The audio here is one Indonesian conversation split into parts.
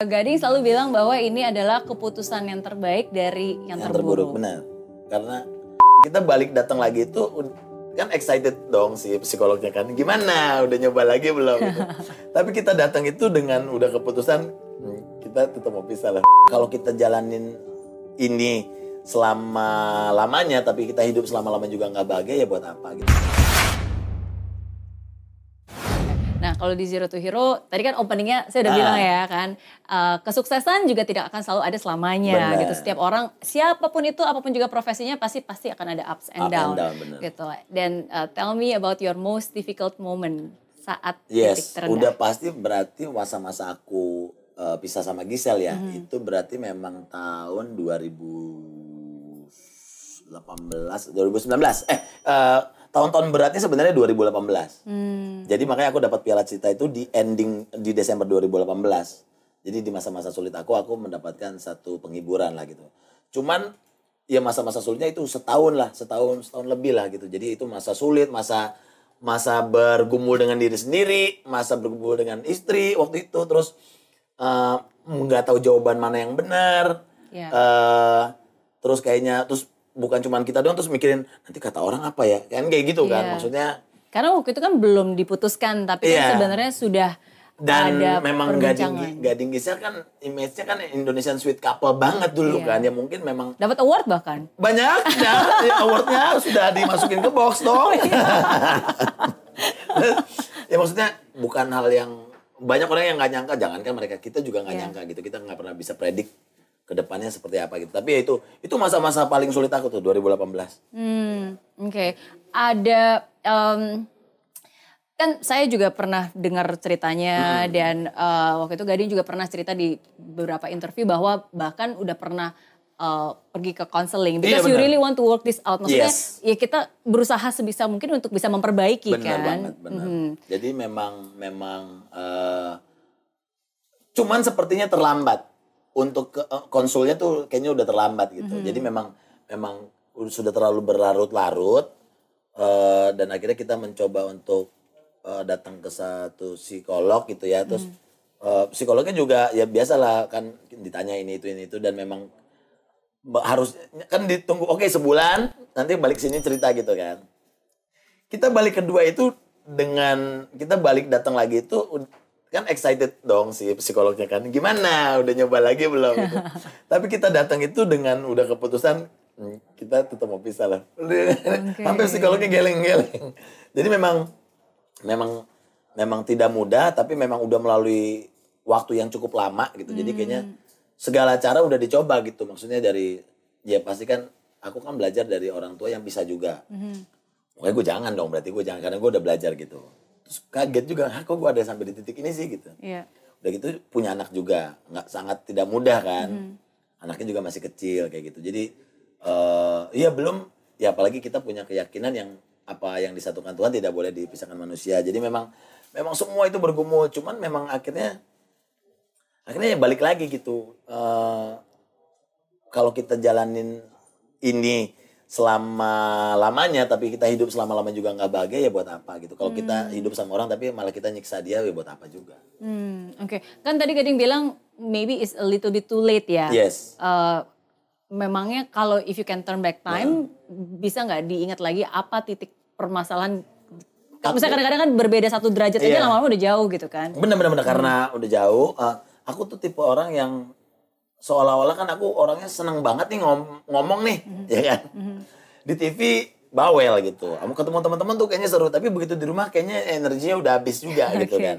Gading selalu bilang bahwa ini adalah keputusan yang terbaik dari yang, yang terburuk. terburuk benar. Karena kita balik datang lagi itu kan excited dong si psikolognya kan gimana? Udah nyoba lagi belum? Gitu. tapi kita datang itu dengan udah keputusan "Hmm, kita tetap mau pisah lah. Kalau kita jalanin ini selama lamanya tapi kita hidup selama lamanya juga nggak bahagia ya buat apa gitu Nah kalau di Zero to Hero, tadi kan openingnya saya udah Ah. bilang ya kan, eh, kesuksesan juga tidak akan selalu ada selamanya Benar. gitu. Setiap orang, siapa pun itu, apa pun juga profesinya, pasti pasti akan ada ups and Up and down, down, benar. gitu. Dan eh, tell me about your most difficult moment saat Yes, titik terendah. udah pasti berarti masa-masa aku uh, pisah sama Gisel ya. Mhm. Itu berarti memang tahun 2018, 2019. Eh, uh, tahun-tahun beratnya sebenarnya 2018. Hmm, Jadi makanya aku dapat Piala Cita itu di ending di Desember 2018. Jadi di masa-masa sulit aku aku mendapatkan satu penghiburan lah gitu. Cuman ya masa-masa sulitnya itu setahun lah, setahun setahun lebih lah gitu. Jadi itu masa sulit, masa masa bergumul dengan diri sendiri, masa bergumul dengan istri waktu itu terus eh, nggak tahu jawaban mana yang benar. Iya. eh terus kayaknya terus bukan cuman kita doang terus mikirin nanti kata orang apa ya kan kayak gitu kan Iya. maksudnya Karena waktu itu kan belum diputuskan, tapi kan Iya. sebenarnya sudah dan ada memang. Gading Gading Gisel kan image-nya kan Indonesian sweet couple banget dulu Iya. kan ya mungkin memang Dapat award bahkan. banyak ya, ya awardnya sudah dimasukin ke box dong ya maksudnya bukan hal yang banyak orang yang nggak nyangka jangankan mereka kita juga nggak Iya. nyangka gitu kita nggak pernah bisa predik ke depannya seperti apa gitu tapi ya itu itu masa-masa paling sulit aku tuh 2018 Hmm, oke. Ada em, kan saya juga pernah dengar ceritanya dan eh, waktu itu Gading juga pernah cerita di beberapa interview bahwa bahkan udah pernah eh, pergi ke counseling because you benar. really want to work this out. Maksudnya Yes. ya kita berusaha sebisa mungkin untuk bisa memperbaiki benar kan. banget benar Mhm. jadi memang memang eh, cuman sepertinya terlambat untuk ke- eh, konsulnya tuh kayaknya udah terlambat gitu. Jadi memang memang udah- sudah terlalu berlarut-larut eh, dan akhirnya kita mencoba untuk eh, datang ke satu psikolog gitu ya. Terus eh, psikolognya juga ya biasalah kan ditanya ini itu ini itu dan memang harus kan ditunggu oke sebulan nanti balik sini cerita gitu kan. Kita balik kedua itu dengan kita balik datang lagi itu kan excited dong si psikolognya kan gimana? Udah nyoba lagi belum? Gitu. tapi kita datang itu dengan udah keputusan "Hmm, kita tetap mau pisah lah. Sampai psikolognya geleng-geleng. Jadi memang memang memang tidak mudah tapi memang udah melalui waktu yang cukup lama gitu. Jadi kayaknya segala cara udah dicoba gitu. Maksudnya dari ya pasti kan aku kan belajar dari orang tua yang bisa juga. Pokoknya gue jangan dong berarti gue jangan karena gue udah belajar gitu. Terus kaget juga, Hah, kok gue ada sampai di titik ini sih gitu. Iya. Udah gitu punya anak juga, nggak sangat tidak mudah kan. Anaknya juga masih kecil kayak gitu. Jadi eh iya belum ya apalagi kita punya keyakinan yang apa yang disatukan Tuhan tidak boleh dipisahkan manusia. Jadi memang memang semua itu bergumul, cuman memang akhirnya akhirnya ya balik lagi gitu. Eh kalau kita jalanin ini selama lamanya tapi kita hidup selama lamanya juga nggak bahagia ya buat apa gitu. Kalau kita hidup sama orang tapi malah kita nyiksa dia ya buat apa juga. Hmm, oke. Kan tadi Gading bilang maybe it's a little bit too late ya. yes. Eh, memangnya kalau if you can turn back time bisa nggak diingat lagi apa titik permasalahan? Aku- misalnya kadang-kadang kan berbeda satu derajat aja Iya. lama-lama udah jauh gitu kan. Bener-bener bener karena udah jauh. Eh, aku tuh tipe orang yang seolah-olah kan aku orangnya seneng banget nih ngom- ngomong nih ya kan? Di TV bawel gitu. Kamu ketemu teman-teman tuh kayaknya seru tapi begitu di rumah kayaknya energinya udah habis juga gitu Oke. kan.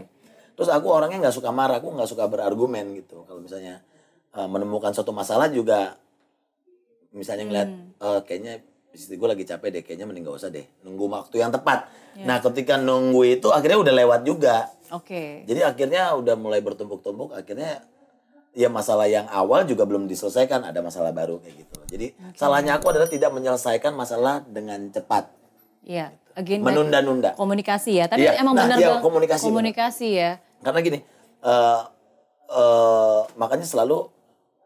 Terus aku orangnya nggak suka marah aku nggak suka berargumen gitu. Kalau misalnya eh, menemukan suatu masalah juga misalnya ngeliat eh, kayaknya istri gue lagi capek deh kayaknya mending gak usah deh nunggu waktu yang tepat. Nah ketika nunggu itu akhirnya udah lewat juga. Oke. Jadi akhirnya udah mulai bertumpuk-tumpuk akhirnya ya masalah yang awal juga belum diselesaikan ada masalah baru kayak gitu jadi salahnya aku adalah tidak menyelesaikan masalah dengan cepat. Iya, again back- menunda-nunda. komunikasi ya. Tapi Iya, emang nah, benar Bang, komunikasi, komunikasi ya. Karena gini eh eh, makanya selalu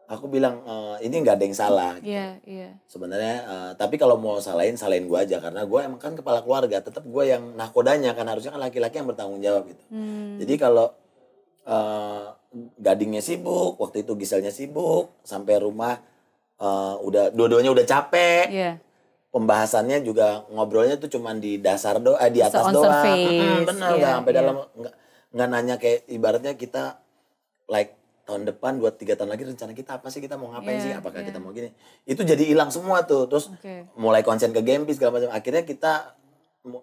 aku bilang eh, ini nggak ada yang salah gitu. iya iya. Sebenarnya eh, tapi kalau mau salahin salahin gue aja. Karena gue emang kan kepala keluarga tetap gue yang nahkodanya kan. Harusnya kan laki-laki yang bertanggung jawab gitu. Hmm. jadi kalau eh, gadingnya sibuk, waktu itu Giselnya sibuk, sampai rumah eh, udah dua-duanya udah capek. Iya. Pembahasannya juga ngobrolnya tuh cuman di dasar doa, di So, atas on doang. surface, Mm, bener iya, nggak sampai iya. dalam nggak nggak nanya kayak ibaratnya kita like tahun depan dua tiga tahun lagi rencana kita apa sih kita mau ngapain Iya, sih apakah iya. kita mau gini itu jadi hilang semua tuh terus Oke. mulai konsen ke Gempi segala macam akhirnya kita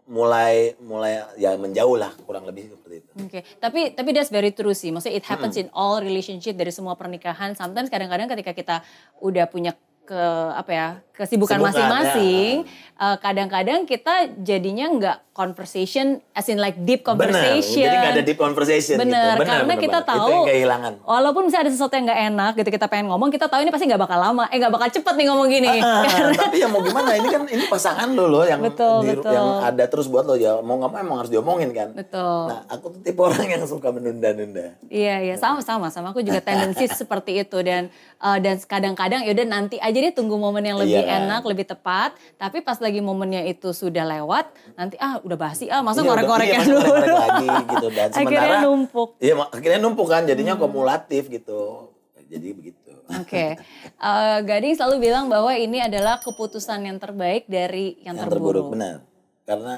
mulai mulai ya menjauh lah kurang lebih seperti itu Oke, tapi tapi that's very true sih. Maksudnya it Hmm. happens in all relationship dari semua pernikahan. Sometimes kadang-kadang ketika kita udah punya ke apa ya kesibukan Kesibukan, masing-masing, eh, kadang-kadang kita jadinya nggak conversation as in like deep benar conversation. jadi nggak ada deep conversation Bener, gitu karena kita banget. tahu itu kehilangan walaupun misalnya ada sesuatu yang nggak enak gitu kita pengen ngomong, kita tahu ini pasti nggak bakal lama, eh nggak bakal cepet nih ngomong gini. Karena tapi ya mau gimana ini kan ini pasangan lo loh yang Betul, di- betul. yang ada terus buat lo ya mau nggak mau emang harus diomongin kan betul. nah aku tuh tipe orang yang suka menunda-nunda Iya iya sama sama sama aku juga tendensi seperti itu dan eh, dan kadang-kadang yaudah nanti aja deh tunggu momen yang lebih Iya. kan? enak lebih tepat. Tapi pas lagi momennya itu sudah lewat nanti ah udah basi ah masa Iya, ngorek-ngoreknya iya, dulu? ngorek lagi gitu. Dan akhirnya sementara numpuk. Hmm. iya akhirnya numpuk kan jadinya kumulatif gitu. Jadi begitu. Oke. Eh, Gading selalu bilang bahwa ini adalah keputusan yang terbaik dari yang, yang terburuk, terburuk benar. Karena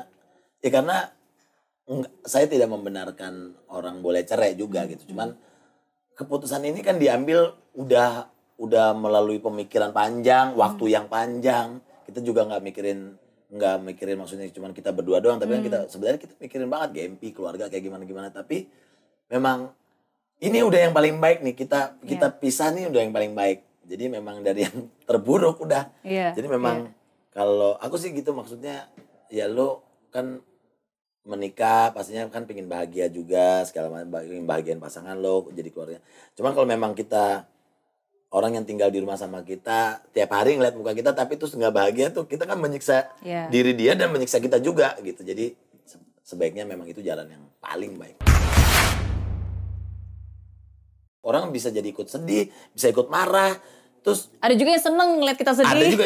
ya karena enggak- saya tidak membenarkan orang boleh cerai juga gitu. Cuman keputusan ini kan diambil udah udah melalui pemikiran panjang waktu yang panjang. Kita juga nggak mikirin nggak mikirin maksudnya cuman kita berdua doang tapi kan kita sebenarnya kita mikirin banget gempi keluarga kayak gimana gimana. Tapi memang ini udah yang paling baik nih kita kita pisah nih udah yang paling baik. Jadi memang dari yang terburuk udah. Iya, jadi memang kalau aku sih gitu maksudnya ya lo kan menikah pastinya kan pengen bahagia juga segala macam bahagian pasangan lo jadi keluarga. Cuma kalau memang kita orang yang tinggal di rumah sama kita tiap hari ngeliat muka kita tapi terus nggak bahagia tuh kita kan menyiksa Iya. diri dia dan menyiksa kita juga gitu. Jadi se- sebaiknya memang itu jalan yang paling baik. Orang bisa jadi ikut sedih, bisa ikut marah, terus ada juga yang seneng ngeliat kita sedih ada juga